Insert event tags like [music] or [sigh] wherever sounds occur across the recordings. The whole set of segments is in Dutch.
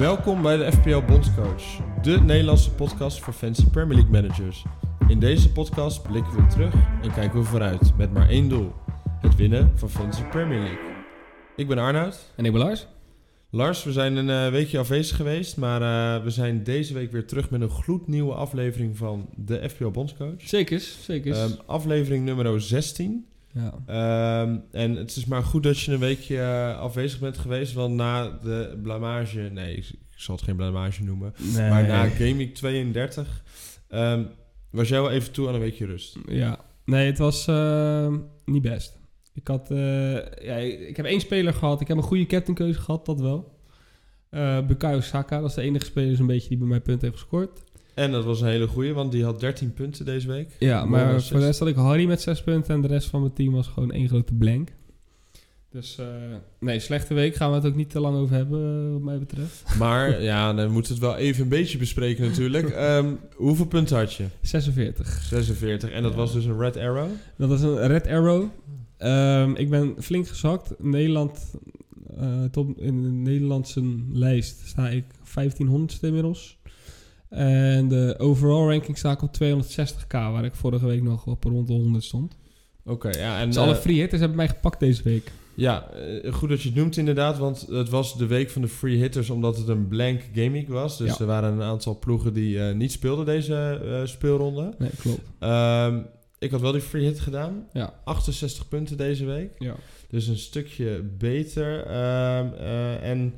Welkom bij de FPL Bondscoach, de Nederlandse podcast voor fancy Premier League managers. In deze podcast blikken we terug en kijken we vooruit met maar één doel: het winnen van fancy Premier League. Ik ben Arnoud. En ik ben Lars. Lars, we zijn een eh, weekje afwezig geweest, maar eh, we zijn deze week weer terug met een gloednieuwe aflevering van de FPL Bondscoach. Zekers, zekers. Ehm, aflevering nummer 16. Ja. Ehm, en het is maar goed dat je een weekje eh, afwezig bent geweest, want na de blamage, nee, ik, zal het geen blamage noemen, Nee. maar na Game Week 32 ehm, was jij wel even toe aan een weekje rust. Ja. Nee, het was eh, niet best. Ik had... eh, ja, ik heb één speler gehad. Ik heb een goede captainkeuze gehad, dat wel. Eh Bukayo Saka, dat is de enige speler zo'n beetje die bij mij punten heeft gescoord. En dat was een hele goeie, want die had 13 punten deze week. Ja, Mooi maar assist. voor de rest had ik Harry met zes punten en de rest van mijn team was gewoon één grote blank. Dus eh, nee, slechte week. Gaan we het ook niet te lang over hebben, eh, wat mij betreft. Maar [laughs] ja, dan moeten we het wel even een beetje bespreken natuurlijk. [laughs] Ehm, hoeveel punten had je? 46. 46. En dat Ja. was dus een red arrow. Dat is een Red Arrow. Ehm, ik ben flink gezakt. Nederland, eh, top, in de Nederlandse lijst sta ik 1500ste inmiddels. En de overall ranking sta ik op 260k, waar ik vorige week nog op rond de 100 stond. Oké, ja. En, Dus alle eh, free hitters hebben mij gepakt deze week. Ja, eh, goed dat je het noemt inderdaad, want het was de week van de free hitters omdat het een blank week was. Dus Ja. er waren een aantal ploegen die eh, niet speelden deze speelronde. Nee, klopt. Ehm, ik had wel die free hit gedaan. Ja. 68 punten deze week. Ja. Dus een stukje beter. Ehm, eh, en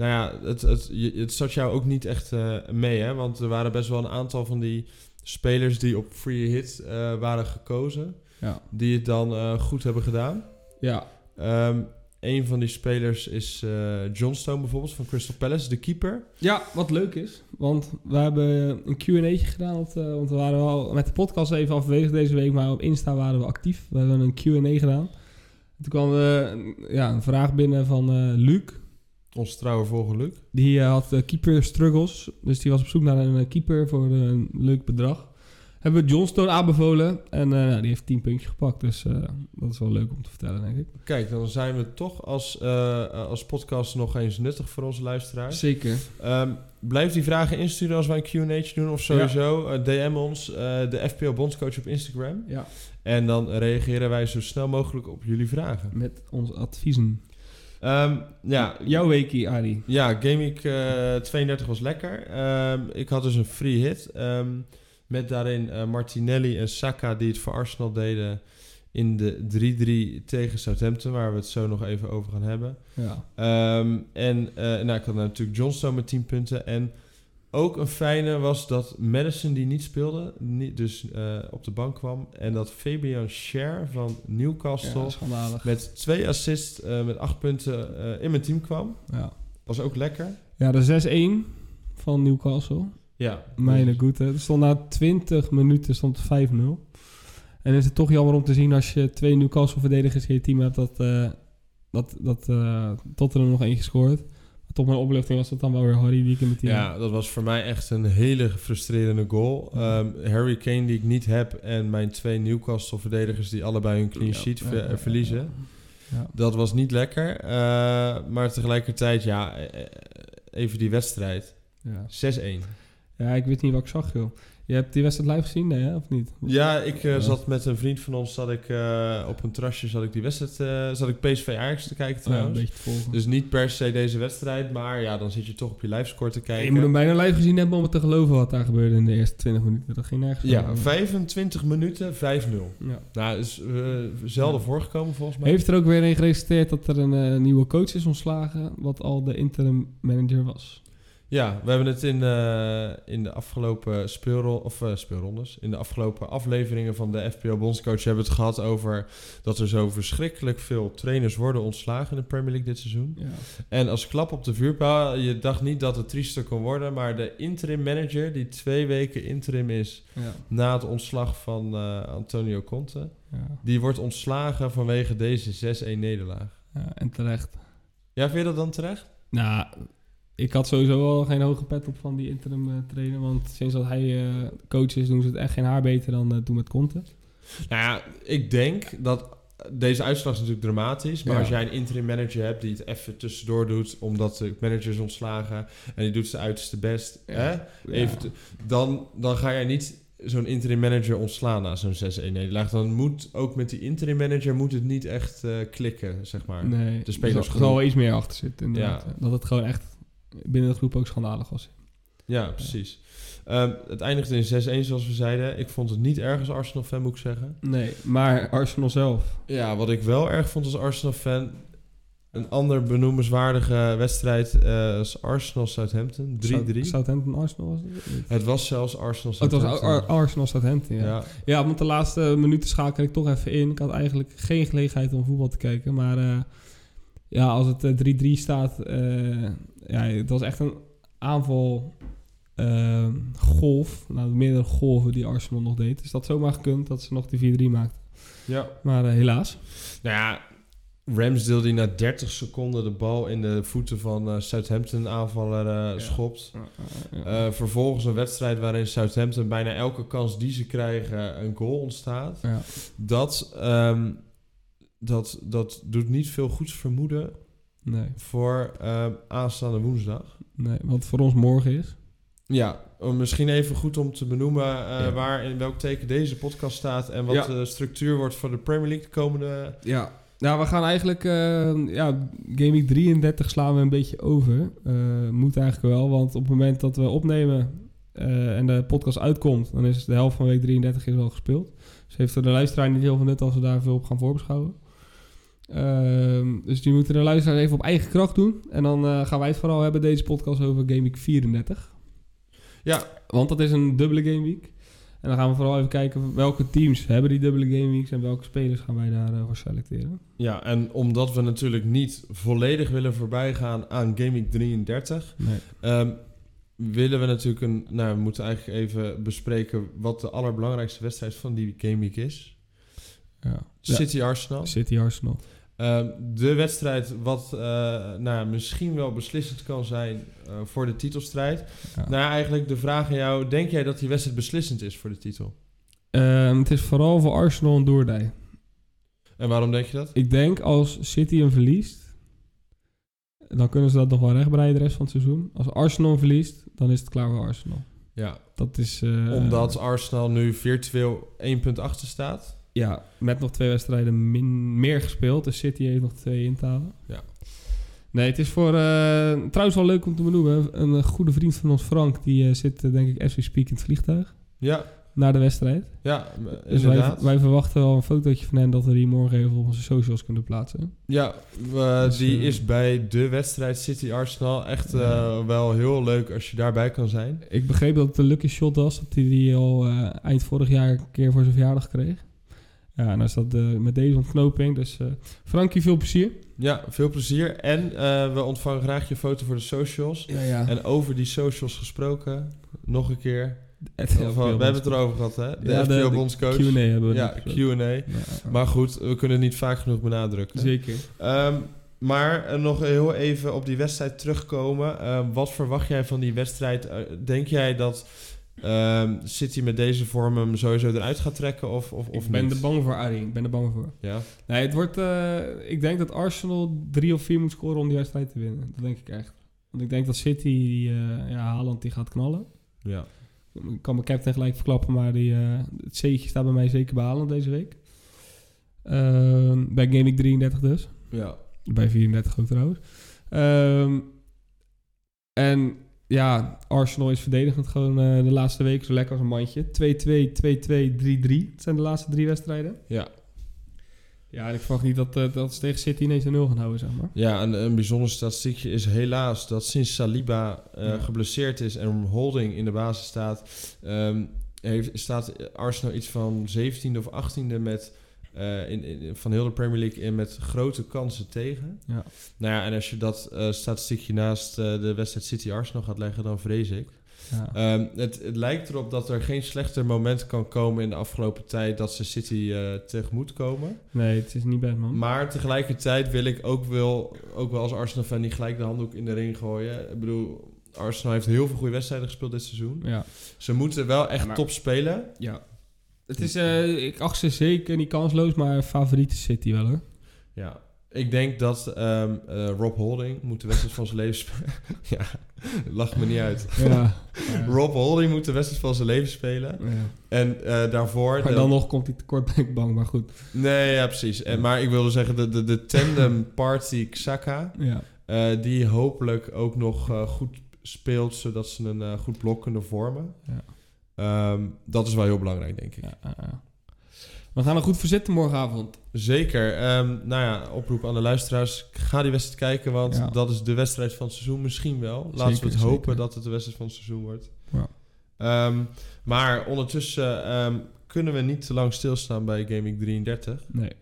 nou ja, het, het, het zat jou ook niet echt eh, mee, hè? Want er waren best wel een aantal van die spelers die op free hit eh, waren gekozen. Ja. Die het dan eh, goed hebben gedaan. Ja. Ehm een van die spelers is eh Johnstone bijvoorbeeld van Crystal Palace, de keeper. ja, wat leuk is, want we hebben een Q&A'tje gedaan. Op want we waren wel met de podcast even afwezig deze week, maar op Insta waren we actief. We hebben een Q&A gedaan. Toen kwam ja, een vraag binnen van Luc. Ons trouwe volger Luc. Die eh, had eh, keeper struggles. Dus die was op zoek naar een eh, keeper voor een leuk bedrag. Hebben we Johnstone aanbevolen. En nou, die heeft 10 puntjes gepakt. Dus dat is wel leuk om te vertellen, denk ik. Kijk, dan zijn we toch als, als podcast nog eens nuttig voor onze luisteraars. Zeker. Ehm, blijf die vragen insturen als wij een Q&A doen of sowieso. DM ons, de FPL Bondscoach op Instagram. Ja. En dan reageren wij zo snel mogelijk op jullie vragen. Met onze adviezen. Ehm, ja, Jouw weekie, Arie. Ja, Game Week eh, 32 was lekker. Ehm, ik had dus een free hit. ehm, met daarin eh, Martinelli en Saka die het voor Arsenal deden in de 3-3 tegen Southampton, waar we het zo nog even over gaan hebben. Ja. En eh, nou, ik had natuurlijk Johnstone met 10 punten. En ook een fijne was dat Madison, die niet speelde, niet, dus eh, op de bank kwam. En dat Fabian Scher van Newcastle ja met twee assists, eh, met 8 punten eh, in mijn team kwam. Ja. Was ook lekker. ja, de 6-1 van Newcastle. Ja. Mijn goede. Er stond na 20 minuten stond het 5-0. En is het toch jammer om te zien als je twee Newcastle-verdedigers in je team hebt... dat, dat, dat eh Tottenham nog eentje scoort. Tot mijn opluchting was dat dan wel weer Harry die ik in mijn team Ja, dat was voor mij echt een hele frustrerende goal. Ehm, Harry Kane die ik niet heb en mijn twee Newcastle-verdedigers die allebei hun clean sheet ja, ver- ja, ja, verliezen. Ja. Dat was niet lekker. Eh, maar tegelijkertijd, ja, eh, eh, even die wedstrijd. Ja. 6-1. ja, ik weet niet wat ik zag, joh. Je hebt die wedstrijd live gezien, nee, hè? of niet? Ja, ik eh, zat met een vriend van ons, zat ik, eh, op een terrasje, zat ik die wedstrijd, eh, zat ik PSV Ajax te kijken Ja, een trouwens. beetje te volgen. dus niet per se deze wedstrijd, maar ja, dan zit je toch op je livescore te kijken. je moet hem bijna live gezien hebben om het te geloven wat daar gebeurde in de eerste 20 minuten. Dat ging nergens Ja, over. 25 minuten, 5-0. Ja. Nou, is zelden Ja. voorgekomen volgens mij. Heeft er ook weer een geresulteerd dat er een nieuwe coach is ontslagen, wat al de interim manager was. Ja, we hebben het in, eh, in de afgelopen of, eh, speelrondes, in de afgelopen afleveringen van de FPL Bondscoach hebben we het gehad over dat er zo verschrikkelijk veel trainers worden ontslagen in de Premier League dit seizoen. Ja. En als klap op de vuurpaal, je dacht niet dat het triester kon worden, maar de interim manager die twee weken interim is Ja. na het ontslag van eh, Antonio Conte, Ja. die wordt ontslagen vanwege deze 6-1 nederlaag. ja, en terecht. Ja, vind je dat dan terecht? Nou, ik had sowieso al geen hoge pet op van die interim eh, trainer, want sinds dat hij eh, coach is, doen ze het echt geen haar beter dan eh, toen met Conte. Nou ja, ik denk dat deze uitslag is natuurlijk dramatisch. Maar Ja. als jij een interim manager hebt die het even tussendoor doet... omdat de manager is ontslagen en die doet zijn uiterste best... Ja. Hè? Even te- dan, dan ga jij niet zo'n interim manager ontslaan na zo'n 6-1 nederlaag. Dan moet ook met die interim manager moet het niet echt eh, klikken, zeg maar. Nee, de spelers er zal wel iets meer achter zitten. Dat het gewoon echt binnen de groep ook schandalig was. Ja, precies. Ehm, het eindigde in 6-1 zoals we zeiden. Ik vond het niet erg als Arsenal-fan, moet ik zeggen. Nee, maar Arsenal zelf. Ja, wat ik wel erg vond als Arsenal-fan... Een ander benoemenswaardige wedstrijd eh is Arsenal-Southampton. 3-3. South- Southampton Arsenal was het? Het was zelfs Oh, het was Arsenal-Southampton. Ar- Ar- Arsenal Southampton, ja. ja. Ja, want de laatste minuten schakel ik toch even in. Ik had eigenlijk geen gelegenheid om voetbal te kijken. Maar eh, ja, als het eh, 3-3 staat... eh, ja, het was echt een aanval eh, golf. Nou, meerdere golven die Arsenal nog deed. Dus dat zomaar gekund dat ze nog die 4-3 maakten. ja. Maar eh, helaas. Nou ja, Ramsdale die na 30 seconden de bal in de voeten van eh, Southampton aanvaller eh, schopt. Eh, vervolgens een wedstrijd waarin Southampton bijna elke kans die ze krijgen een goal ontstaat. ja. Dat, ehm, dat, dat doet niet veel goeds vermoeden Nee, voor ehm, aanstaande woensdag. nee, wat voor ons morgen is. Ja, misschien even goed om te benoemen eh, Ja. waar in welk teken deze podcast staat en wat Ja. de structuur wordt voor de Premier League de komende... Ja. Nou, we gaan eigenlijk... eh, ja, Week 33 slaan we een beetje over. Eh, moet eigenlijk wel, want op het moment dat we opnemen... en de podcast uitkomt... dan is de helft van week 33 is wel gespeeld. Dus heeft voor de luisteraar niet heel veel nut... als we daar veel op gaan voorbeschouwen. Ehm, dus die moeten de luisteraar even op eigen kracht doen. En dan eh, gaan wij het vooral hebben, deze podcast, over Game Week 34. Ja, Want dat is een dubbele Game Week. En dan gaan we vooral even kijken welke teams hebben die dubbele Game Weeks... en welke spelers gaan wij daarvoor selecteren. Ja, en omdat we natuurlijk niet volledig willen voorbijgaan aan Gaming 33, Nee. ehm, willen we natuurlijk een. Nou, we moeten eigenlijk even bespreken wat de allerbelangrijkste wedstrijd van die Gameweek is. Ja. City Arsenal. City Arsenal. Ehm, de wedstrijd wat eh, nou, misschien wel beslissend kan zijn eh, voor de titelstrijd. Ja. Nou, eigenlijk de vraag aan jou: denk jij dat die wedstrijd beslissend is voor de titel? Ehm, het is vooral voor Arsenal een doordij. En waarom denk je dat? Ik denk als City hem verliest, dan kunnen ze dat nog wel rechtbreiden de rest van het seizoen. Als Arsenal verliest, dan is het klaar voor Arsenal. Ja, Dat is... eh, omdat Arsenal nu virtueel 1 punt achter staat. Ja, met nog twee wedstrijden min, meer gespeeld. Dus City heeft nog twee in te halen. Ja. Nee, het is voor... eh, trouwens wel leuk om te benoemen. Een eh, goede vriend van ons, Frank, die eh, zit denk ik as we speak in het vliegtuig. Ja, Na de wedstrijd. ja Dus wij, inderdaad. wij verwachten wel een fotootje van hem dat we die morgen even op onze socials kunnen plaatsen. Ja, Dus, die is bij de wedstrijd City Arsenal echt Ja. wel heel leuk als je daarbij kan zijn. Ik begreep dat het een lucky shot was, dat hij die al eind vorig jaar een keer voor zijn verjaardag kreeg. Ja, en dan is dat eh, met deze ontknoping. Dus eh Frankie, veel plezier. Ja, veel plezier. En eh, we ontvangen graag je foto voor de socials. Ja, ja. En over die socials gesproken, nog een keer. Of, we hebben het erover gehad, hè? De Ja, de- FPO de bondscoach. Q&A hebben we Ja. Q&A. Ja, Maar goed, we kunnen het niet vaak genoeg benadrukken. Zeker. Ehm, maar nog heel even op die wedstrijd terugkomen. Ehm, wat verwacht jij van die wedstrijd? Denk jij dat ehm, City met deze vorm hem sowieso eruit gaat trekken of, of, of ik ben niet? er bang voor, Arie. Ik ben er bang voor. Ja, Nee, het wordt... eh, ik denk dat Arsenal drie of vier moet scoren om die wedstrijd te winnen. Dat denk ik echt. Want ik denk dat City, die, eh, ja, Haaland, die gaat knallen. ja. Ik kan mijn captain gelijk verklappen, maar die, eh, het C'tje staat bij mij zeker bij Haaland deze week. Ehm, bij Week 33 dus. ja. Bij 34 ook trouwens. Ehm, en ja, Arsenal is verdedigend gewoon eh, de laatste week zo lekker als een mandje. 2-2, 2-2, 3-3. Dat zijn de laatste drie wedstrijden. Ja. Ja, en ik verwacht niet dat, eh, dat ze tegen City ineens een 0 gaan houden, zeg maar. Ja, en een bijzonder statistiekje is helaas dat sinds Saliba Ja. geblesseerd is en Holding in de basis staat, ehm, heeft, staat Arsenal iets van 17e of 18e met, eh, in, in- van heel de Premier League in met grote kansen tegen. Ja. Nou ja, en als je dat eh, statistiekje naast eh, de wedstrijd City-Arsenal gaat leggen, dan vrees ik. Ja. Ehm, het, het lijkt erop dat er geen slechter moment kan komen in de afgelopen tijd dat ze City eh, tegemoet komen. nee, het is niet best, man. Maar tegelijkertijd wil ik ook wel, ook wel als Arsenal-fan niet gelijk de handdoek in de ring gooien. Ik bedoel, Arsenal heeft heel veel goede wedstrijden gespeeld dit seizoen. ja. Ze moeten wel echt Maar- top spelen. ja. Het is, eh, ik acht ze zeker niet kansloos, maar favoriete City wel hoor. Ja, ik denk dat ehm, eh, Rob Holding moet de wedstrijd van zijn leven spelen. [laughs] ja, lach me niet uit. Ja. [laughs] Rob Holding moet de wedstrijd van zijn leven spelen. En eh, daarvoor... Maar de- dan nog komt hij tekort ik bang, maar goed. Nee, ja, precies. En, maar ik wilde zeggen, de, de, de tandem [clears throat] party Xhaka... Ja. eh, die hopelijk ook nog eh, goed speelt... zodat ze een eh, goed blok kunnen vormen. Ja. Ehm, dat is wel heel belangrijk, denk ik. Ja. We gaan er goed voor zitten morgenavond. Zeker. Ehm, nou ja, oproep aan de luisteraars. Ga die wedstrijd kijken, want Ja. dat is de wedstrijd van het seizoen. Misschien wel. Laten Zeker, we het hopen zeker. dat het de wedstrijd van het seizoen wordt. Ja. Ehm, maar ondertussen kunnen we niet te lang stilstaan bij Gaming 33. Nee.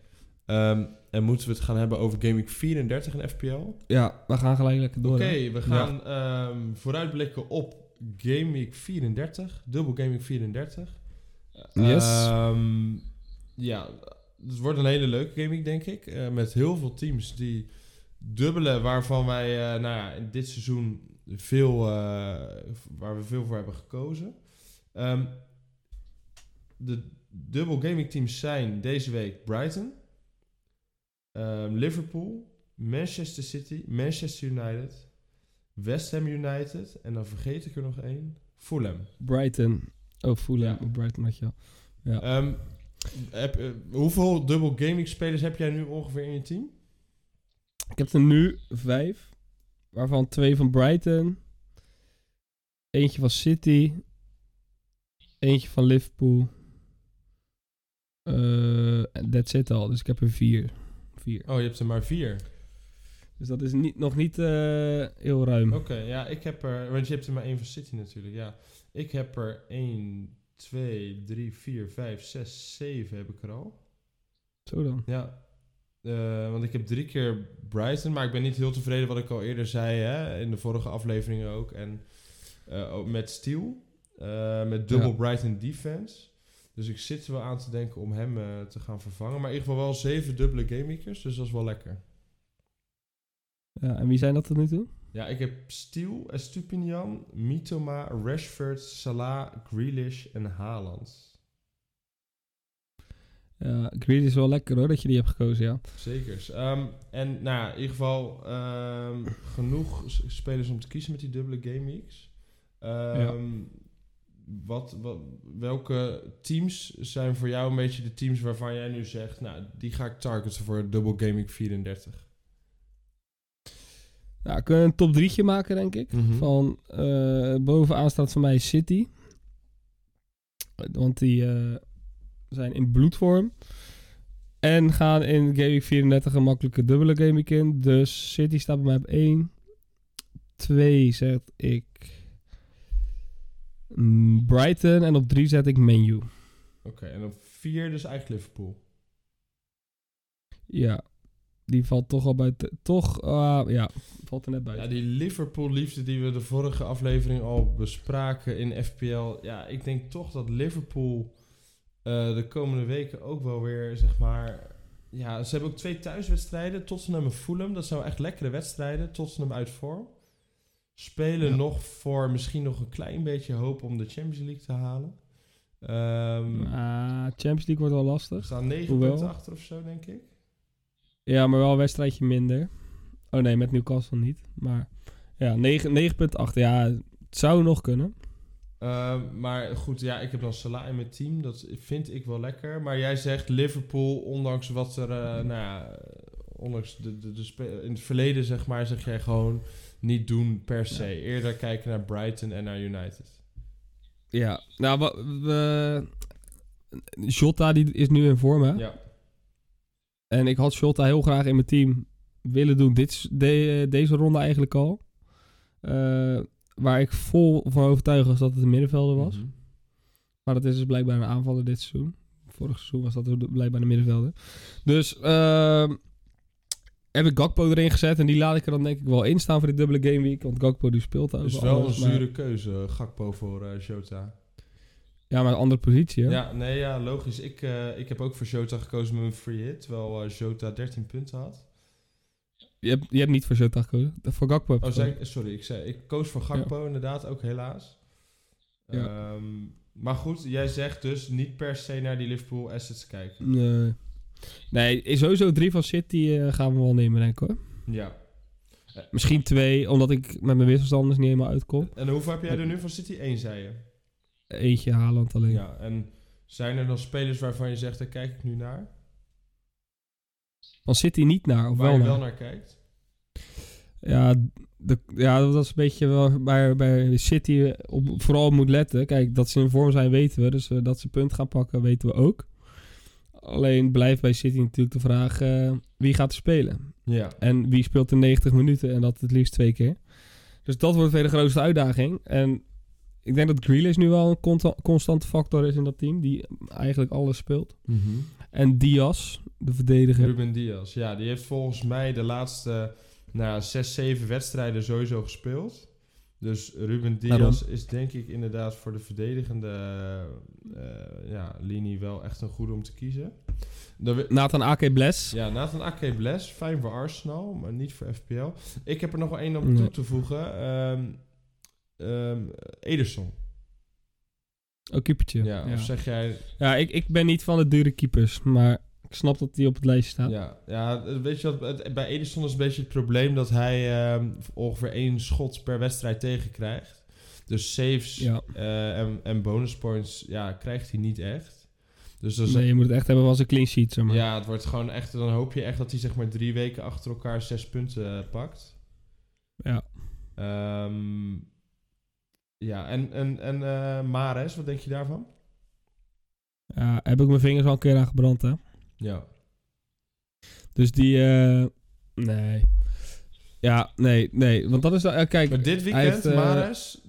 En moeten we het gaan hebben over Gaming 34 in FPL? Ja, we gaan gelijk lekker door. Oké, we gaan vooruitblikken op Gaming 34. Dubbel Gaming 34. Yes. Ehm, ja, het wordt een hele leuke gaming, denk ik. Eh, met heel veel teams die dubbelen, waarvan wij eh, nou ja, in dit seizoen veel, eh, waar we veel voor hebben gekozen. Ehm, de dubbel gaming teams zijn deze week Brighton, ehm, Liverpool, Manchester City, Manchester United, West Ham United en dan vergeet ik er nog één, Fulham. Brighton. Oh, Fulham. Ja. Brighton had je al. Ja. Ehm, heb, eh, hoeveel dubbel gaming spelers heb jij nu ongeveer in je team? Ik heb er nu vijf. Waarvan twee van Brighton. Eentje van City. Eentje van Liverpool. Eh that's it al. Dus ik heb er vier. Vier. Oh, je hebt er maar vier. Dus dat is niet, nog niet eh, heel ruim. Oké, ja, ik heb er... Want je hebt er maar één van City natuurlijk, ja. Ik heb er 1, 2, 3, 4, 5, 6, 7 heb ik er al. Zo dan. Ja. Eh, want ik heb drie keer Brighton, maar ik ben niet heel tevreden wat ik al eerder zei, hè, in de vorige afleveringen ook. En eh, ook met Steel, met dubbel Ja. Brighton defense. Dus ik zit er wel aan te denken om hem te gaan vervangen. Maar in ieder geval wel zeven dubbele gamemakers, dus dat is wel lekker. Ja, en wie zijn dat tot nu toe? Ja, ik heb Steel, Estupinian, Mitoma, Rashford, Salah, Grealish en Haaland. Ja, Greed is wel lekker hoor, dat je die hebt gekozen, ja. Zekers. Ehm, en nou in ieder geval ehm, genoeg spelers om te kiezen met die dubbele game weeks. Ehm, wat, wat, welke teams zijn voor jou een beetje de teams waarvan jij nu zegt, nou, die ga ik targeten voor dubbel game week 34? Nou, kunnen we een top drietje maken, denk ik. Mhm. Van eh, bovenaan staat voor mij City. Want die eh, zijn in bloedvorm. En gaan in Game Week 34 een makkelijke dubbele Game Week in. Dus City staat bij mij op 1. 2 zet ik mm, Brighton. En op 3 zet ik Menu. Oké, en op vier dus eigenlijk Liverpool. Ja, die valt toch al buiten. Toch, ah, ja, valt er net Ja, buiten. die Liverpool-liefde die we de vorige aflevering al bespraken in FPL. Ja, ik denk toch dat Liverpool eh, de komende weken ook wel weer, zeg maar... Ja, ze hebben ook twee thuiswedstrijden. Tottenham en Fulham. Dat zijn wel echt lekkere wedstrijden. Tottenham uit vorm. Spelen Ja. nog voor misschien nog een klein beetje hoop om de Champions League te halen. Ah, Champions League wordt wel we lastig. staan negen Hoewel. punten achter of zo, denk ik. Ja, maar wel een wedstrijdje minder. Oh nee, met Newcastle niet. Maar ja, 9 9,8. Ja, het zou nog kunnen. Ehm, maar goed, ja, ik heb dan Salah in mijn team. Dat vind ik wel lekker. Maar jij zegt Liverpool, ondanks wat er... eh, nou ja, ondanks de, de, de in het verleden, zeg maar, zeg jij gewoon niet doen per se. Ja. Eerder kijken naar Brighton en naar United. Ja, nou, we, Jota die is nu in vorm, hè? Ja. En ik had Jota heel graag in mijn team willen doen. Dit, is de, deze ronde eigenlijk al. Eh, waar ik vol van overtuigd was dat het een middenvelder was. Mhm. Maar dat is dus blijkbaar een aanvaller dit seizoen. Vorig seizoen was dat blijkbaar een middenvelder. Dus ehm, heb ik Gakpo erin gezet. En die laat ik er dan denk ik wel in staan voor die dubbele game week. Want Gakpo die speelt over Dus wel een maar- zure keuze, Gakpo voor eh, Jota. Ja, maar een andere positie, hè? Ja, nee, ja, logisch. Ik, eh, ik heb ook voor Jota gekozen met een free hit. Terwijl eh, Jota 13 punten had. Je, hebt, je hebt niet voor Jota gekozen. Voor Gakpo Oh, zei, sorry, ik, zei, ik koos voor Gakpo inderdaad, ook helaas. Ja. Ehm, Maar goed, jij zegt dus niet per se naar die Liverpool assets kijken. Nee. Nee, sowieso drie van City eh, gaan we wel nemen, denk ik hoor. Ja. Misschien twee, omdat ik met mijn wisselstanders niet helemaal uitkom. En hoeveel heb jij er nu van City? Eén, zei je. Eentje Haaland alleen. Ja, en zijn er nog spelers waarvan je zegt, daar kijk ik nu naar? Van City niet naar, of Waar wel je wel naar kijkt? Ja, de, ja, dat is een beetje wel bij, bij City op, vooral moet letten. Kijk, dat ze in vorm zijn weten we. Dus eh, dat ze punt gaan pakken weten we ook. Alleen blijft bij City natuurlijk de vraag eh, wie gaat er spelen. Ja. En wie speelt er 90 minuten en dat het liefst twee keer. Dus dat wordt weer de grootste uitdaging. En ik denk dat Grealish nu wel een constante factor is in dat team. Die eigenlijk alles speelt. En Diaz, de verdediger. Ruben Diaz. Ja, die heeft volgens mij de laatste nou, zes, zeven wedstrijden sowieso gespeeld. Dus Ruben Diaz is denk ik inderdaad voor de verdedigende eh, ja, linie wel echt een goede om te kiezen. Nathan Ake Bles. ja, Nathan Ake Bles, fijn voor Arsenal, maar niet voor FPL. Ik heb er nog wel één om toe te voegen. Ehm ehm, Ederson. Ook keepertje. Ja, Ja, of zeg jij... Ja, ik, ik ben niet van de dure keepers. Maar ik snap dat die op het lijstje staat. Ja, ja weet je wat, het- bij Ederson is een beetje het probleem dat hij ehm, ongeveer één schot per wedstrijd tegenkrijgt. Dus saves Ja. eh, en, en bonus points ja, krijgt hij niet echt. Dus dat Nee, je moet het echt hebben als een clean sheet, zeg maar. ja, het wordt gewoon echt, dan hoop je echt dat hij zeg maar drie weken achter elkaar zes punten eh, pakt. Ja. Ehm, ja, en, en, en eh, Mares, wat denk je daarvan? Ja, heb ik mijn vingers al een keer aan gebrand, hè. Ja. Dus die, eh, nee. Ja, nee, nee. Want dat is, uh, kijk, Maar dit weekend, heeft, Mares,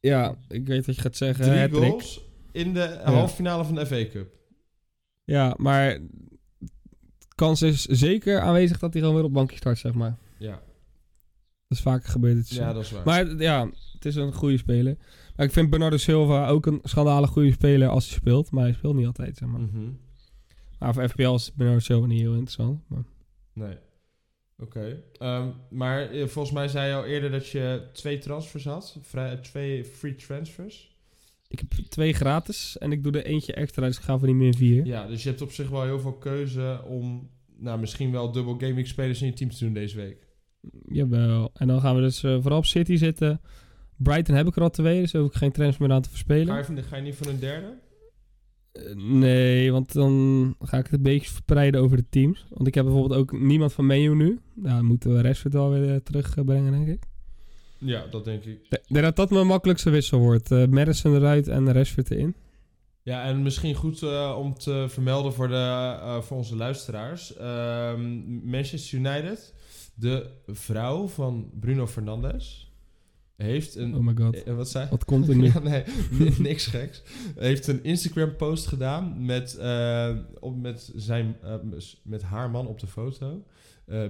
ja, ik weet wat je gaat zeggen. drie hat-trick. goals in de halve finale van de FA Cup. Ja, maar kans is zeker aanwezig dat hij gewoon weer op bankje start, zeg maar. Ja, Dat is vaker gebeurd dit seizoen. ja dat is waar. Maar ja, het is een goede speler. Maar ik vind Bernardo Silva ook een schandalig goede speler als hij speelt. Maar hij speelt niet altijd, zeg maar. Mhm. Maar voor FPL is Bernardo Silva niet heel interessant. Maar... Nee. Oké. Ehm, maar eh, volgens mij zei je al eerder dat je twee transfers had. Vrij, twee free transfers. Ik heb twee gratis en ik doe er eentje extra, dus ik ga voor die meer vier. Ja, dus je hebt op zich wel heel veel keuze om nou, misschien wel dubbel gaming spelers in je team te doen deze week. Jawel. En dan gaan we dus eh, vooral op City zitten. Brighton heb ik er al twee, dus hoef ik geen transfer meer aan te Ga verspelen. je, van- ga je niet voor een derde? Eh, nee, want dan ga ik het een beetje verspreiden over de teams. Want ik heb bijvoorbeeld ook niemand van Menu nu. Nou, dan moeten we Rashford wel weer eh, terugbrengen, denk ik. Ja, dat denk ik. Ik denk dat dat mijn makkelijkste wissel wordt. Madison eruit en Rashford erin. Ja, en misschien goed om te vermelden voor, de, voor onze luisteraars. Ehm, Manchester United, de vrouw van Bruno Fernandes, heeft een... Oh my god. eh, wat zei Wat komt er [laughs] nu? Ja, nee, ni- niks geks. Heeft een Instagram post gedaan met, eh, op, met, zijn, eh, met haar man op de foto.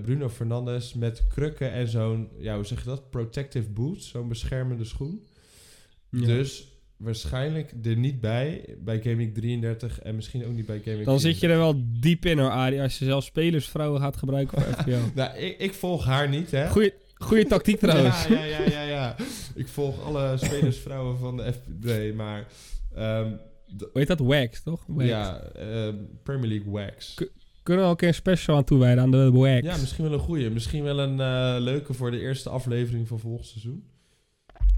Bruno Fernandes met krukken en zo'n, ja, hoe zeg je dat? Protective boot, zo'n beschermende schoen. Ja. Dus waarschijnlijk er niet bij, bij Gaming 33 en misschien ook niet bij Gaming Dan zit je er wel diep in hoor, Arie. Als je zelf spelersvrouwen gaat gebruiken voor FPL. [laughs] Nou, ik, ik volg haar niet, hè? Goeie, goeie tactiek [laughs] trouwens. Ja, ja, ja, ja, ja. Ik volg alle spelersvrouwen van de FPD, maar... Hoe heet dat? Wax, toch? Wax. ja, ehm, Premier League Wax. K- Kunnen we ook een special aan toewijden aan de Wax? Ja, misschien wel een goeie. Misschien wel een eh, leuke voor de eerste aflevering van volgend seizoen.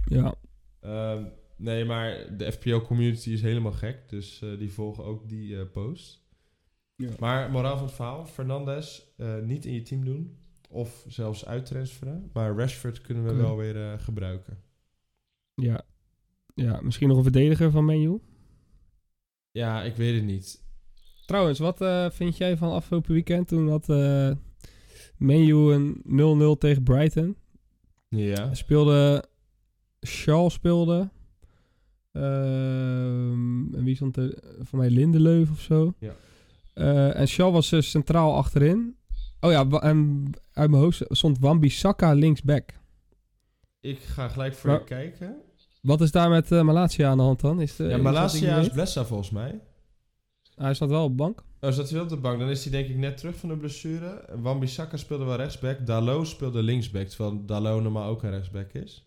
Ja. Ehm, nee, maar de FPL-community is helemaal gek. Dus eh, die volgen ook die eh, post. Ja. Maar moraal van het verhaal. Fernandes eh, niet in je team doen. Of zelfs uittransferen. Maar Rashford kunnen we wel weer gebruiken. Ja. Ja, misschien nog een verdediger van Menu. Ja, ik weet het niet. Trouwens, wat vind jij van afgelopen weekend? Toen had Menu een 0-0 tegen Brighton. Ja. Speelde... Shaw speelde. Ehm, en wie stond er? Voor mij Lindeleuf of zo. Ja. Eh, en Shaw was dus centraal achterin. Oh ja, en uit mijn hoofd stond Wan-Bissaka linksback. Ik ga gelijk voor Maar- je kijken. Wat is daar met eh, Malasia aan de hand dan? Is de, Ja, Malasia ding is? Blessa volgens mij. Hij staat wel op de bank. Oh, zat hij wel op de bank? Dan is hij denk ik net terug van de blessure. Wan-Bissaka speelde wel rechtsback. Dalot speelde linksback. Terwijl Dalot normaal ook een rechtsback is.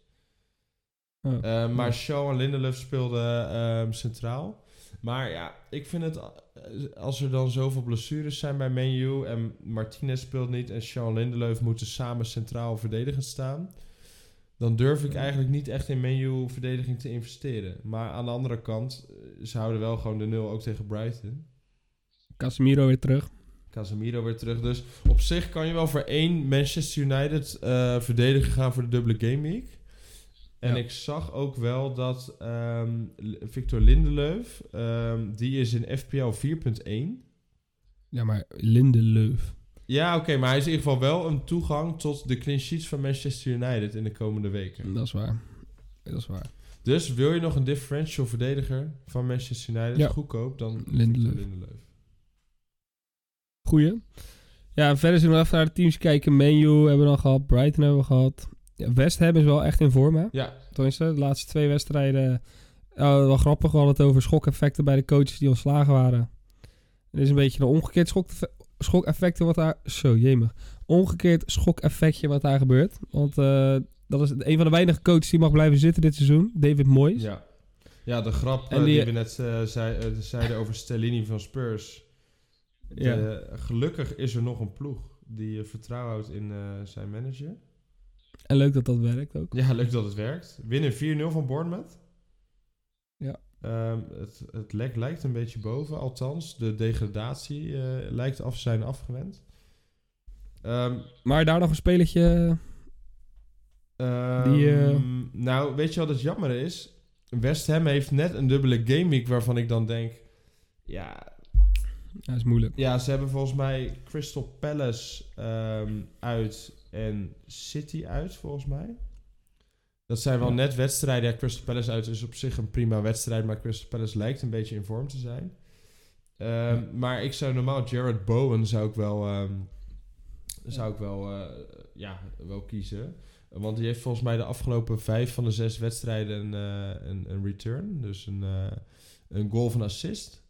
Oh. Eh, maar. Shaw en Lindelöf speelden ehm, centraal. Maar ja, ik vind het... eh, Als er dan zoveel blessures zijn bij Menu... en Martinez speelt niet... en Shaw en Lindelöf moeten samen centraal verdedigend staan... dan durf ik eigenlijk niet echt in Menu verdediging te investeren. Maar aan de andere kant... eh, ze houden wel gewoon de nul ook tegen Brighton. Casemiro weer terug. Casemiro weer terug. Dus op zich kan je wel voor één Manchester United eh verdediger gaan voor de dubbele game week. En Ja. ik zag ook wel dat ehm, Victor Lindelöf, ehm, die is in FPL 4.1. Ja, maar Lindelöf. Ja, oké, maar hij is in ieder geval wel een toegang tot de clean sheets van Manchester United in de komende weken. Dat is waar. Dat is waar. Dus wil je nog een differential verdediger van Manchester United Ja. goedkoop, dan Lindelöf. Victor Lindelöf. Goeie. Ja, verder zullen we even naar de teams kijken. Menu hebben we dan gehad. Brighton hebben we gehad. Ja, West Ham is wel echt in vorm, hè? Ja, Tenminste, de laatste twee wedstrijden. Oh, wel grappig. We hadden het over schokeffecten bij de coaches die ontslagen waren. Het is een beetje een omgekeerd schok, schokeffecten wat daar... Zo, jemig. Omgekeerd schokeffectje wat daar gebeurt. Want eh, dat is een van de weinige coaches die mag blijven zitten dit seizoen. David Moyes. Ja, ja de grap eh, die, die- we net eh, zei, zeiden over Stellini van Spurs. De- Ja. gelukkig is er nog een ploeg die vertrouwen houdt in zijn manager. En leuk dat dat werkt ook. Ja, leuk dat het werkt. Winnen 4-0 van Bournemouth. Ja. Ehm, het, het lek lijkt een beetje boven, althans. De degradatie eh, lijkt af zijn afgewend. Ehm, Maar daar nog een spelertje... Ehm, Die, eh, Nou, weet je wat het jammer is? West Ham heeft net een dubbele gameweek waarvan ik dan denk... Ja, Ja, is moeilijk. ja ze hebben volgens mij Crystal Palace uit en City uit, volgens mij. Dat zijn wel Ja. net wedstrijden. Ja, Crystal Palace uit is op zich een prima wedstrijd, maar Crystal Palace lijkt een beetje in vorm te zijn. Ehm, Maar ik zou normaal Jared Bowen zou ik wel, ehm, zou ik wel, eh, ja, wel kiezen. Want die heeft volgens mij de afgelopen vijf van de zes wedstrijden een, eh, een, een return. Dus een, eh, een goal van assist.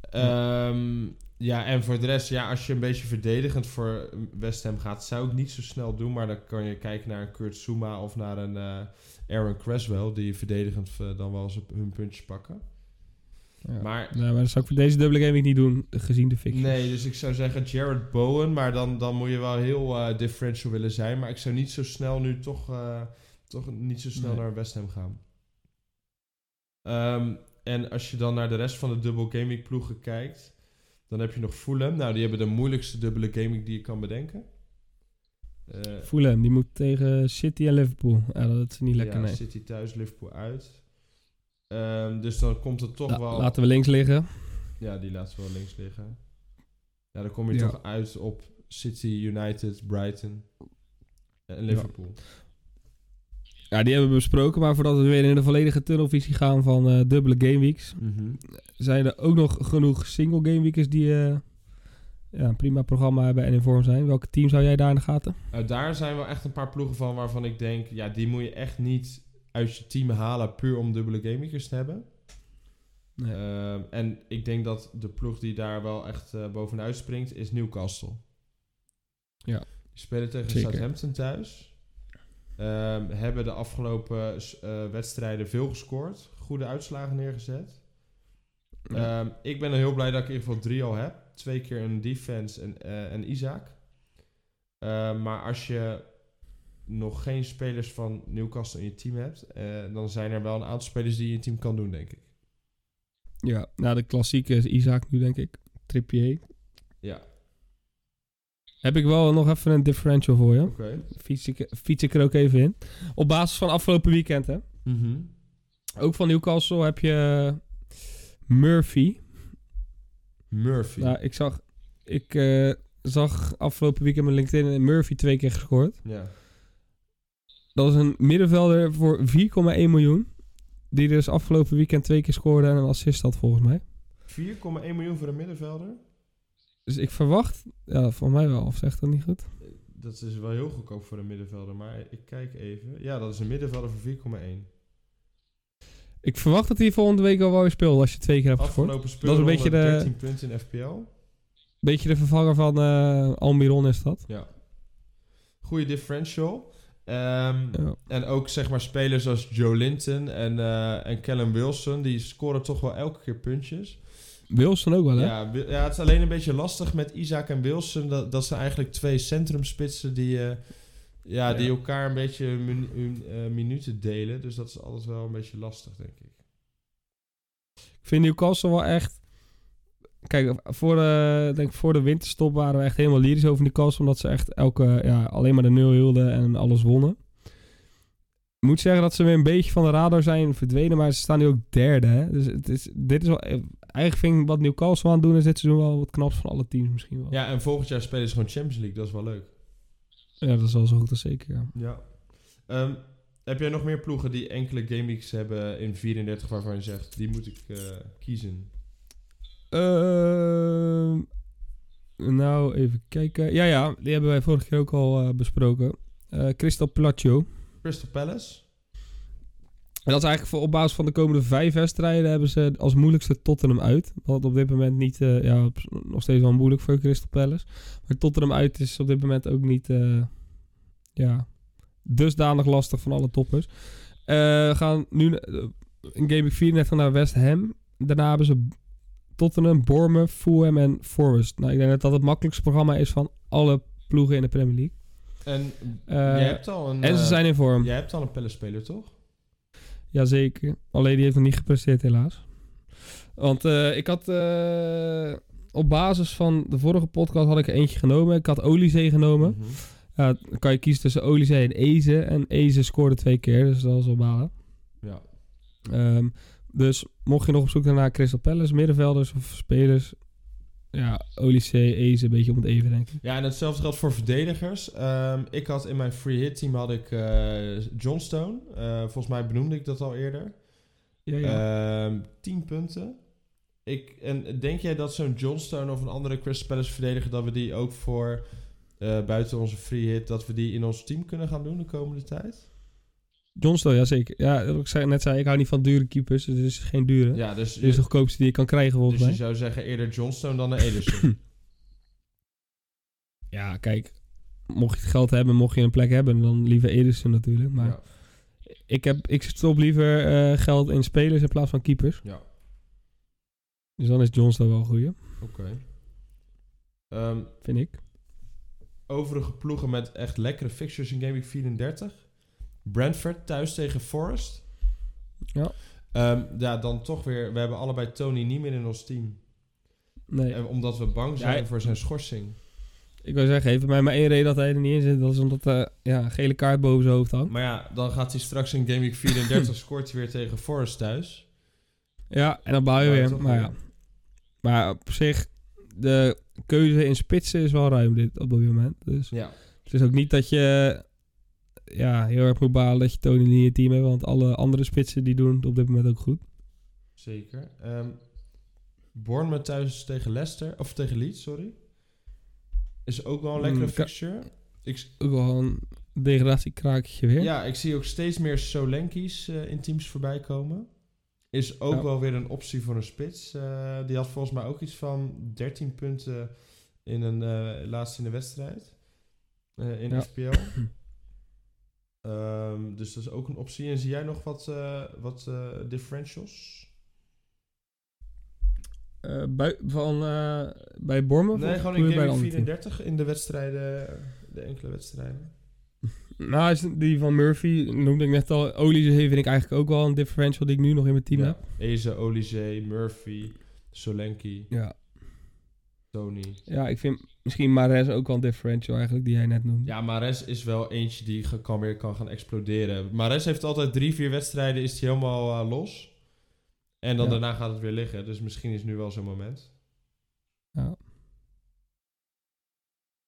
Ehm, ja, en voor de rest, ja, als je een beetje verdedigend voor West Ham gaat, zou ik niet zo snel doen. Maar dan kan je kijken naar een Kurt Zuma of naar een eh, Aaron Creswell, die verdedigend eh, dan wel eens hun puntjes pakken. Ja. Maar Nee, maar dat zou ik voor deze dubbele game niet doen, gezien de fixtures. Nee, dus ik zou zeggen Jared Bowen, maar dan, dan moet je wel heel eh, differential willen zijn. Maar ik zou niet zo snel nu toch, toch niet zo snel Nee. naar West Ham gaan. Ehm, en als je dan naar de rest van de dubbel gaming ploegen kijkt, dan heb je nog Fulham. Nou, die hebben de moeilijkste dubbele gaming die je kan bedenken. Eh, Fulham, die moet tegen City en Liverpool. Ja, dat is niet lekker, ja, nee. City thuis, Liverpool uit. Ehm, dus dan komt het toch La- wel... Laten we links liggen. Ja, die laten we wel links liggen. Ja, dan kom je Ja. toch uit op City, United, Brighton en Liverpool. Ja, die hebben we besproken. Maar voordat we weer in de volledige tunnelvisie gaan van eh, dubbele gameweeks... Mhm. zijn er ook nog genoeg single gameweekers die eh, ja, een prima programma hebben en in vorm zijn. Welke team zou jij daar in de gaten? Nou, daar zijn wel echt een paar ploegen van waarvan ik denk... Ja, die moet je echt niet uit je team halen puur om dubbele gamemakers te hebben. Nee. Ehm, en ik denk dat de ploeg die daar wel echt eh, bovenuit springt is Newcastle. Ja. Die spelen tegen Zeker. Southampton thuis. Ehm, hebben de afgelopen eh, wedstrijden veel gescoord. Goede uitslagen neergezet. Ja. Ehm, ik ben er heel blij dat ik in ieder geval drie al heb. Twee keer een defense en, eh, en Isaac. Ehm, maar als je nog geen spelers van Newcastle in je team hebt... eh, dan zijn er wel een aantal spelers die je in je team kan doen, denk ik. ja, nou de klassieke is Isaac nu denk ik. Trippier. Heb ik wel nog even een differential voor je. oké. Fiets ik, fiets ik er ook even in. Op basis van afgelopen weekend hè. Mhm. Ook van Newcastle heb je Murphy. Murphy. Nou, ik zag, ik eh, zag afgelopen weekend met LinkedIn en Murphy twee keer gescoord. ja. Dat is een middenvelder voor 4,1 miljoen. Die dus afgelopen weekend twee keer scoorde en een assist had volgens mij. 4,1 miljoen voor een middenvelder. Dus ik verwacht, ja, voor mij wel, of zegt dat niet goed? Dat is wel heel goedkoop voor een middenvelder, maar ik kijk even. Ja, dat is een middenvelder voor 4,1. Ik verwacht dat hij volgende week al wel weer speelt als je twee keer hebt gescoord. Afgelopen Dat is een beetje de- 13 punten in FPL. Beetje de vervanger van eh Almiron is dat. Ja. Goede differential. Ehm, Ja. En ook zeg maar spelers als Joe Linton en, eh en Callum Wilson, die scoren toch wel elke keer puntjes. Wilson ook wel, hè? Ja, ja, het is alleen een beetje lastig met Isaac en Wilson. Dat, dat zijn eigenlijk twee centrumspitsen die, eh, ja, die elkaar een beetje hun, eh, minuten delen. Dus dat is altijd wel een beetje lastig, denk ik. Ik vind Newcastle wel echt... Kijk, voor de, denk voor de winterstop waren we echt helemaal lyrisch over Newcastle. Omdat ze echt elke, ja, alleen maar de nul hielden en alles wonnen. Ik moet zeggen dat ze weer een beetje van de radar zijn verdwenen. Maar ze staan nu ook derde. Hè? Dus het is, dit is wel... Eigenlijk vind ik wat Newcastle aan het doen is dit seizoen wel wat knaps van alle teams misschien wel. Ja, en volgend jaar spelen ze gewoon Champions League. Dat is wel leuk. Ja, dat is wel zo goed als zeker, ja. Ja. Ehm, heb jij nog meer ploegen die enkele gameweeks hebben in 34 waarvan je zegt, die moet ik eh, kiezen? Ehm, nou, even kijken. Ja, ja, die hebben wij vorige keer ook al eh, besproken. Eh Crystal Palacio. Crystal Palace? En dat is eigenlijk voor op basis van de komende vijf wedstrijden hebben ze als moeilijkste Tottenham uit. Wat op dit moment niet, eh, ja, nog steeds wel moeilijk voor Crystal Palace. Maar Tottenham uit is op dit moment ook niet, eh, ja, dusdanig lastig van alle toppers. Eh, we gaan nu in Game Week 34 naar West Ham. Daarna hebben ze Tottenham, Bournemouth, Fulham en Forest. Nou, ik denk dat dat het makkelijkste programma is van alle ploegen in de Premier League. En jij hebt al een... en ze zijn in vorm. Jij hebt al een Palace-speler, toch? Jazeker. Alleen die heeft nog niet gepresteerd helaas. Want eh, ik had eh, op basis van de vorige podcast had ik er eentje genomen. Ik had Olizee genomen. Mhm. Ja, dan kan je kiezen tussen Olizee en Eze. En Eze scoorde twee keer, dus dat was wel balen. Ja. Ehm, dus mocht je nog op zoek naar Crystal Palace, middenvelders of spelers... Ja, Olizee, Eze, een beetje om het even denk ik. Ja, en hetzelfde geldt voor verdedigers. Ehm, ik had in mijn free hit team had ik eh Johnstone. Eh, volgens mij benoemde ik dat al eerder. Ja, ja. Ehm 10 punten. Ik, en denk jij dat zo'n Johnstone of een andere Crystal Palace verdediger... dat we die ook voor eh, buiten onze free hit... dat we die in ons team kunnen gaan doen de komende tijd? Johnstone, ja zeker. Ja, wat ik zei, net zei, ik hou niet van dure keepers. Dus dit is geen dure. Ja, dus, Dit is de goedkoopste die je kan krijgen volgens dus je mij. zou zeggen eerder Johnstone dan een [clears throat] Ederson. Ja, kijk. Mocht je het geld hebben, mocht je een plek hebben, dan liever Ederson natuurlijk. Maar ja. ik, heb, ik stop liever eh, geld in spelers in plaats van keepers. ja, Dus dan is Johnstone wel een goeie, oké. Ehm, vind ik. overige ploegen met echt lekkere fixtures in Game Week 34. Brentford thuis tegen Forest. Ja. Ehm, ja, dan toch weer... We hebben allebei Tony niet meer in ons team. Nee, En omdat we bang zijn voor zijn schorsing. ik wil zeggen, heeft mij maar één reden dat hij er niet in zit. Dat is omdat eh ja, een gele kaart boven zijn hoofd hangt. Maar ja, dan gaat hij straks in Game Week 34... [laughs] scoort hij weer tegen Forest thuis. Ja, en dan bouw je weer. Maar ja. Maar op zich, de keuze in spitsen is wel ruim dit, op dit moment. Dus Ja. het is ook niet dat je ja, heel erg balen dat je Tony niet in je team hebt. Want alle andere spitsen die doen het op dit moment ook goed. Zeker. Ehm Bournemouth thuis tegen Leicester, of tegen Leeds, sorry. Is ook wel een lekkere Mm, fixture. Ik, Ook wel een degradatiekraakje weer. ja, ik zie ook steeds meer Solanki's eh, in teams voorbij komen. Is ook Ja. wel weer een optie voor een spits. Eh, die had volgens mij ook iets van 13 punten in een eh laatst in de wedstrijd. in Ja. FPL. [clears throat] Ehm, dus dat is ook een optie. En zie jij nog wat, eh, wat eh, differentials? Eh, bui- van, bij Bournemouth? Nee, gewoon in bij Game de Week andere 34 in de wedstrijden, de enkele wedstrijden. [laughs] Nou, is die van Murphy noemde ik net al. Olise vind ik eigenlijk ook wel een differential die ik nu nog in mijn team heb. Eze, Olise, Murphy, Solanki, Ja. Tony. ja, ik vind misschien Mares ook wel een differential eigenlijk, die jij net noemde. Ja, Mares is wel eentje die kan weer kan gaan exploderen. Mares heeft altijd drie, vier wedstrijden, is hij helemaal eh, los. En dan Ja. daarna gaat het weer liggen. Dus misschien is nu wel zo'n moment. Ja.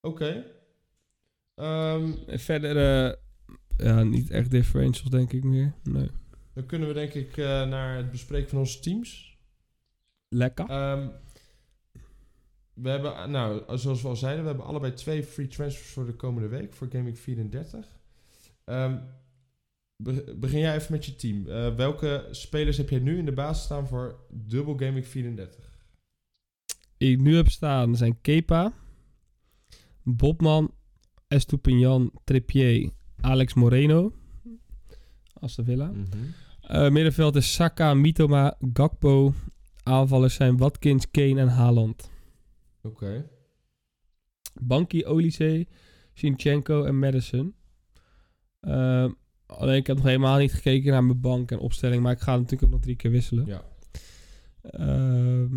Oké. Ehm, verder, eh, ja, niet echt differentials denk ik meer. Nee. dan kunnen we denk ik eh, naar het bespreken van onze teams. Lekker. Ehm, we hebben, nou, zoals we al zeiden, we hebben allebei twee free transfers voor de komende week, voor Gaming 34. Ehm, be- begin jij even met je team. Eh, welke spelers heb jij nu in de basis staan voor dubbel Gaming 34? Die ik nu heb staan zijn Kepa, Bobman, Estupinian, Trippier Alex Moreno. Aston Villa. Eh, middenveld is Saka, Mitoma, Gakpo. Aanvallers zijn Watkins, Kane en Haaland. Oké. Banki, Olise, Sinchenko en Madison. Eh, alleen ik heb nog helemaal niet gekeken naar mijn bank en opstelling. Maar ik ga natuurlijk ook nog drie keer wisselen. Ja. Ehm,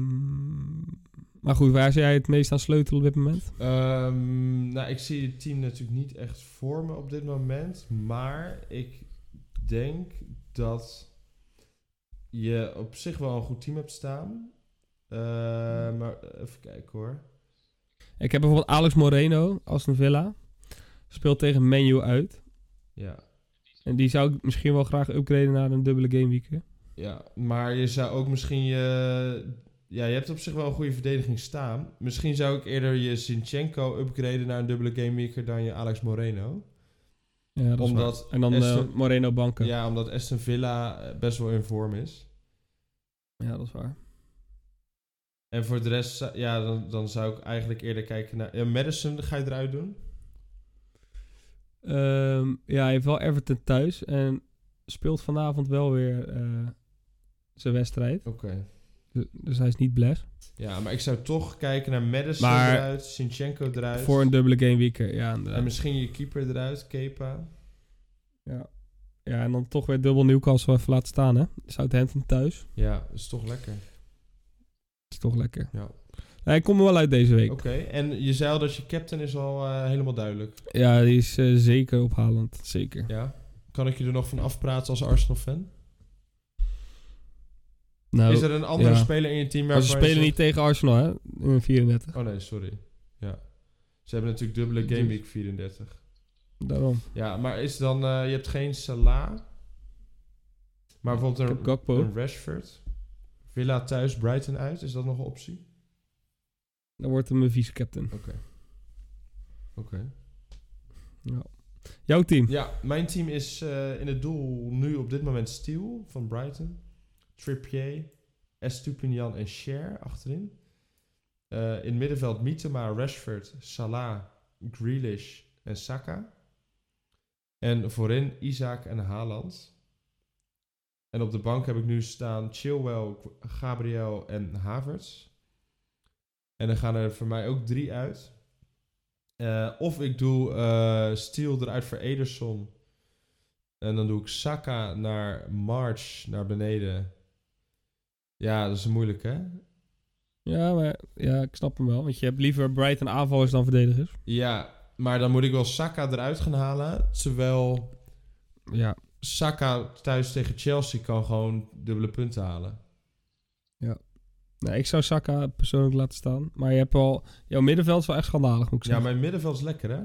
maar goed, waar zie jij het meest aan sleutelen op dit moment? Ehm, nou, ik zie het team natuurlijk niet echt voor me op dit moment. Maar ik denk dat je op zich wel een goed team hebt staan. Eh, maar even kijken hoor. Ik heb bijvoorbeeld Alex Moreno, Aston Villa. Speelt tegen Menu uit. Ja. En die zou ik misschien wel graag upgraden naar een dubbele gameweek. hè? ja, maar je zou ook misschien je... Ja, je hebt op zich wel een goede verdediging staan. Misschien zou ik eerder je Zinchenko upgraden naar een dubbele gameweeker dan je Alex Moreno. Ja, dat is Omdat waar. En dan Aston- eh, Moreno banken. Ja, omdat Aston Villa eh, best wel in vorm is. ja, dat is waar. En voor de rest, ja, dan, dan zou ik eigenlijk eerder kijken naar... Ja, Madison ga je eruit doen? Ehm, ja, hij heeft wel Everton thuis. En speelt vanavond wel weer eh, zijn wedstrijd. Oké. Dus- Dus hij is niet bless. Ja, maar ik zou toch kijken naar Madison Maar- eruit, Sinchenko eruit. Voor een dubbele gameweek. Ja, En misschien je keeper eruit, Kepa. Ja. ja, en dan toch weer dubbel Newcastle even laten staan, hè? Southampton thuis. Ja, dat is toch lekker. Is toch lekker. Ja. Hij komt er wel uit deze week. Oké, en je zei al dat je captain is al eh, helemaal duidelijk. Ja, die is eh, zeker ophalend. Zeker. Ja. Kan ik je er nog van afpraten als Arsenal-fan? Nou, is er een andere ja. speler in je team maar ze spelen niet tegen Arsenal, hè? In 34. Oh nee, sorry. Ja. Ze hebben natuurlijk dubbele Dus- Game Week 34. Daarom. Ja, maar is dan... eh, je hebt geen Salah. Maar bijvoorbeeld een, een Rashford. Villa thuis, Brighton uit. Is dat nog een optie? Dan wordt hem mijn vice-captain. Oké. Oké. Ja. Jouw team? Ja, mijn team is eh, in het doel nu op dit moment Steel van Brighton. Trippier, Estupinian en Cher achterin. Eh, in het middenveld Mitema, Rashford, Salah, Grealish en Saka. En voorin Isaac en Haaland. En op de bank heb ik nu staan Chilwell, Gabriel en Havertz. En dan gaan er voor mij ook drie uit. Eh, of ik doe eh Steel eruit voor Ederson. En dan doe ik Saka naar March naar beneden. Ja, dat is moeilijk hè? Ja, maar ja, ik snap hem wel. Want je hebt liever Brighton aanvallers dan verdedigers. Ja, maar dan moet ik wel Saka eruit gaan halen. Terwijl Ja. Saka thuis tegen Chelsea kan gewoon dubbele punten halen. Nee, ik zou Saka persoonlijk laten staan. Maar je hebt wel... Jouw middenveld is wel echt schandalig, moet ik Ja, zeggen. mijn middenveld is lekker hè?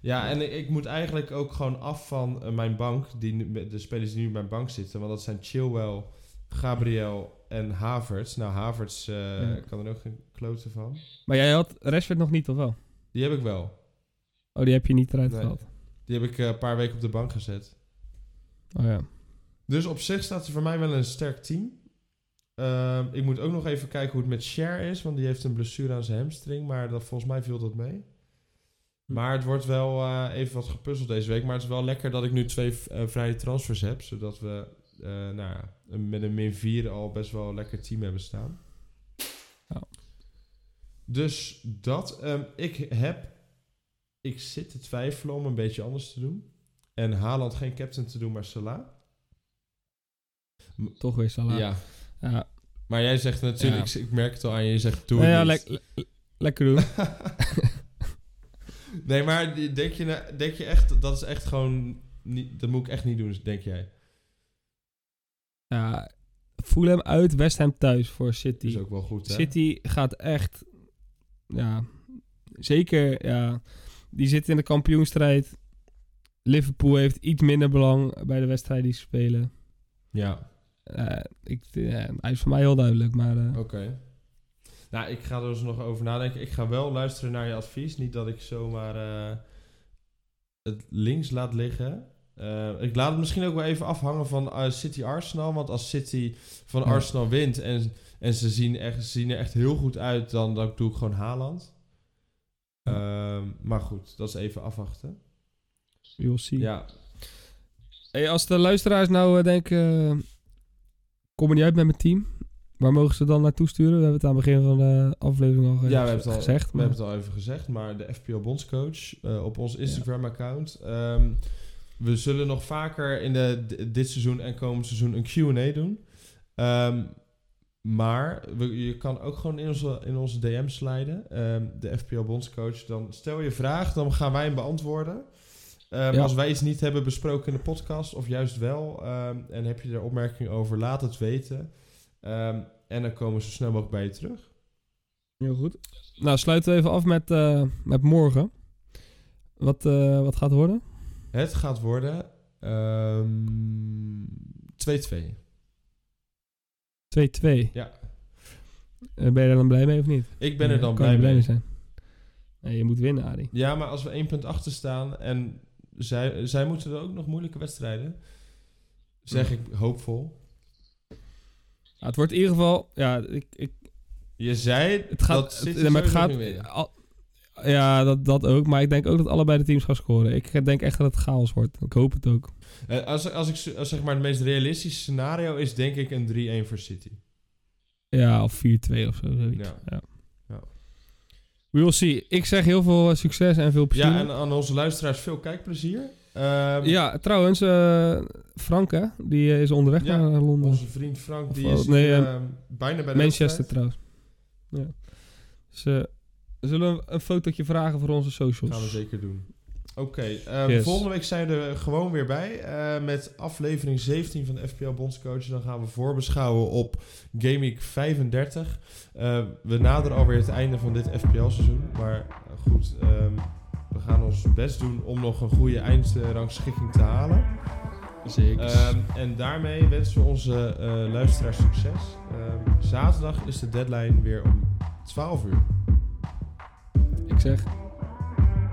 Ja, en ik, moet eigenlijk ook gewoon af van eh, mijn bank. Die, de spelers die nu op mijn bank zitten. Want dat zijn Chilwell, Gabriel en Havertz. Nou, Havertz eh, Ja. kan er ook geen kloten van. Maar jij had Rashford nog niet, of wel? Die heb ik wel. Oh, die heb je niet eruit Nee. gehaald. Die heb ik eh, een paar weken op de bank gezet. Oh ja. Dus op zich staat er voor mij wel een sterk team. Ehm, ik moet ook nog even kijken hoe het met Cher is. Want die heeft een blessure aan zijn hamstring. Maar dat, volgens mij viel dat mee. Maar het wordt wel eh, even wat gepuzzeld deze week. Maar het is wel lekker dat ik nu twee eh, vrije transfers heb. Zodat we eh, nou ja, met een min 4 al best wel een lekker team hebben staan. Dus dat. ehm, ik heb... Ik zit te twijfelen om een beetje anders te doen. En Haaland geen captain te doen, maar Salah. Toch weer Salah. Ja, Ja, maar jij zegt natuurlijk, Ja. ik, ik merk het al aan je, je zegt doe Nou ja, het le- lekker doen. [laughs] nee, maar denk je, denk je echt, dat is echt gewoon, niet, dat moet ik echt niet doen, denk jij? ja, Fulham uit, West Ham thuis voor City. is ook wel goed, hè? City gaat echt... Ja, zeker, ja. Die zit in de kampioenstrijd. Liverpool heeft iets minder belang bij de wedstrijden die ze spelen. Ja, Eh, ik, ja, hij is voor mij heel duidelijk, maar... eh, oké. Nou, ik ga er dus nog over nadenken. Ik ga wel luisteren naar je advies. Niet dat ik zomaar eh, het links laat liggen. Eh, ik laat het misschien ook wel even afhangen van eh, City Arsenal. Want als City van. Arsenal wint en, en ze, zien echt, ze zien er echt heel goed uit, dan, dan doe ik gewoon Haaland. Ehm, maar goed, dat is even afwachten. We will see. Ja, Hey, als de luisteraars nou eh, denken... eh, kom er niet uit met mijn team. Waar mogen ze dan naartoe sturen? We hebben het aan het begin van de aflevering al, Ja, we hebben het al gezegd. We maar- hebben het al even gezegd, maar de FPL Bondscoach eh, op ons Instagram-account. ehm, we zullen nog vaker in de, dit seizoen en komend seizoen een Q&A doen. Ehm, maar we, je kan ook gewoon in onze, in onze DM sliden, ehm, de FPL Bondscoach. Dan stel je vraag, dan gaan wij hem beantwoorden. Ehm, Ja. Als wij iets niet hebben besproken in de podcast, of juist wel, ehm, en heb je er opmerkingen over, laat het weten. Ehm, en dan komen we zo snel mogelijk bij je terug. Heel goed. Nou, sluiten we even af met, eh, met morgen. Wat, eh, wat gaat het worden? Het gaat worden ehm, 2-2. 2-2. Ja. Eh, ben je er dan blij mee of niet? Ik ben er dan blij je mee. mee zijn. Nee, je moet winnen, Adi. Ja, maar als we één punt achter staan en zij, zij moeten er ook nog moeilijke wedstrijden, zeg ik hoopvol. Ja, het wordt in ieder geval... Ja, ik, ik, Je zei het gaat... dat het, maar het gaat... al- ja, dat, dat ook. Maar ik denk ook dat allebei de teams gaan scoren. Ik denk echt dat het chaos wordt. Ik hoop het ook. Eh, als, als ik als zeg maar het meest realistische scenario is, denk ik een 3-1 voor City. Ja, of 4-2 of zo. zoiets. Ja. Ja. We will see. Ik zeg heel veel eh, succes en veel plezier. Ja, en aan onze luisteraars veel kijkplezier. Ehm, Ja, trouwens, eh, Frank, hè, die eh, is onderweg Ja, naar Londen. Onze vriend Frank, die Of, is nee, hier, ehm, bijna bij de Manchester trouwens. Ja. Dus zullen we een fotootje vragen voor onze socials? gaan we zeker doen. Oké, ehm, Yes. volgende week zijn we er gewoon weer bij eh, met aflevering 17 van de FPL Bondscoach. Dan gaan we voorbeschouwen op Game Week 35. Eh, we naderen alweer het einde van dit FPL-seizoen. Maar goed, ehm, we gaan ons best doen om nog een goede eindrangschikking te halen. Zeker. Ehm, en daarmee wensen we onze eh, luisteraars succes. Ehm, zaterdag is de deadline weer om 12 uur. Ik zeg,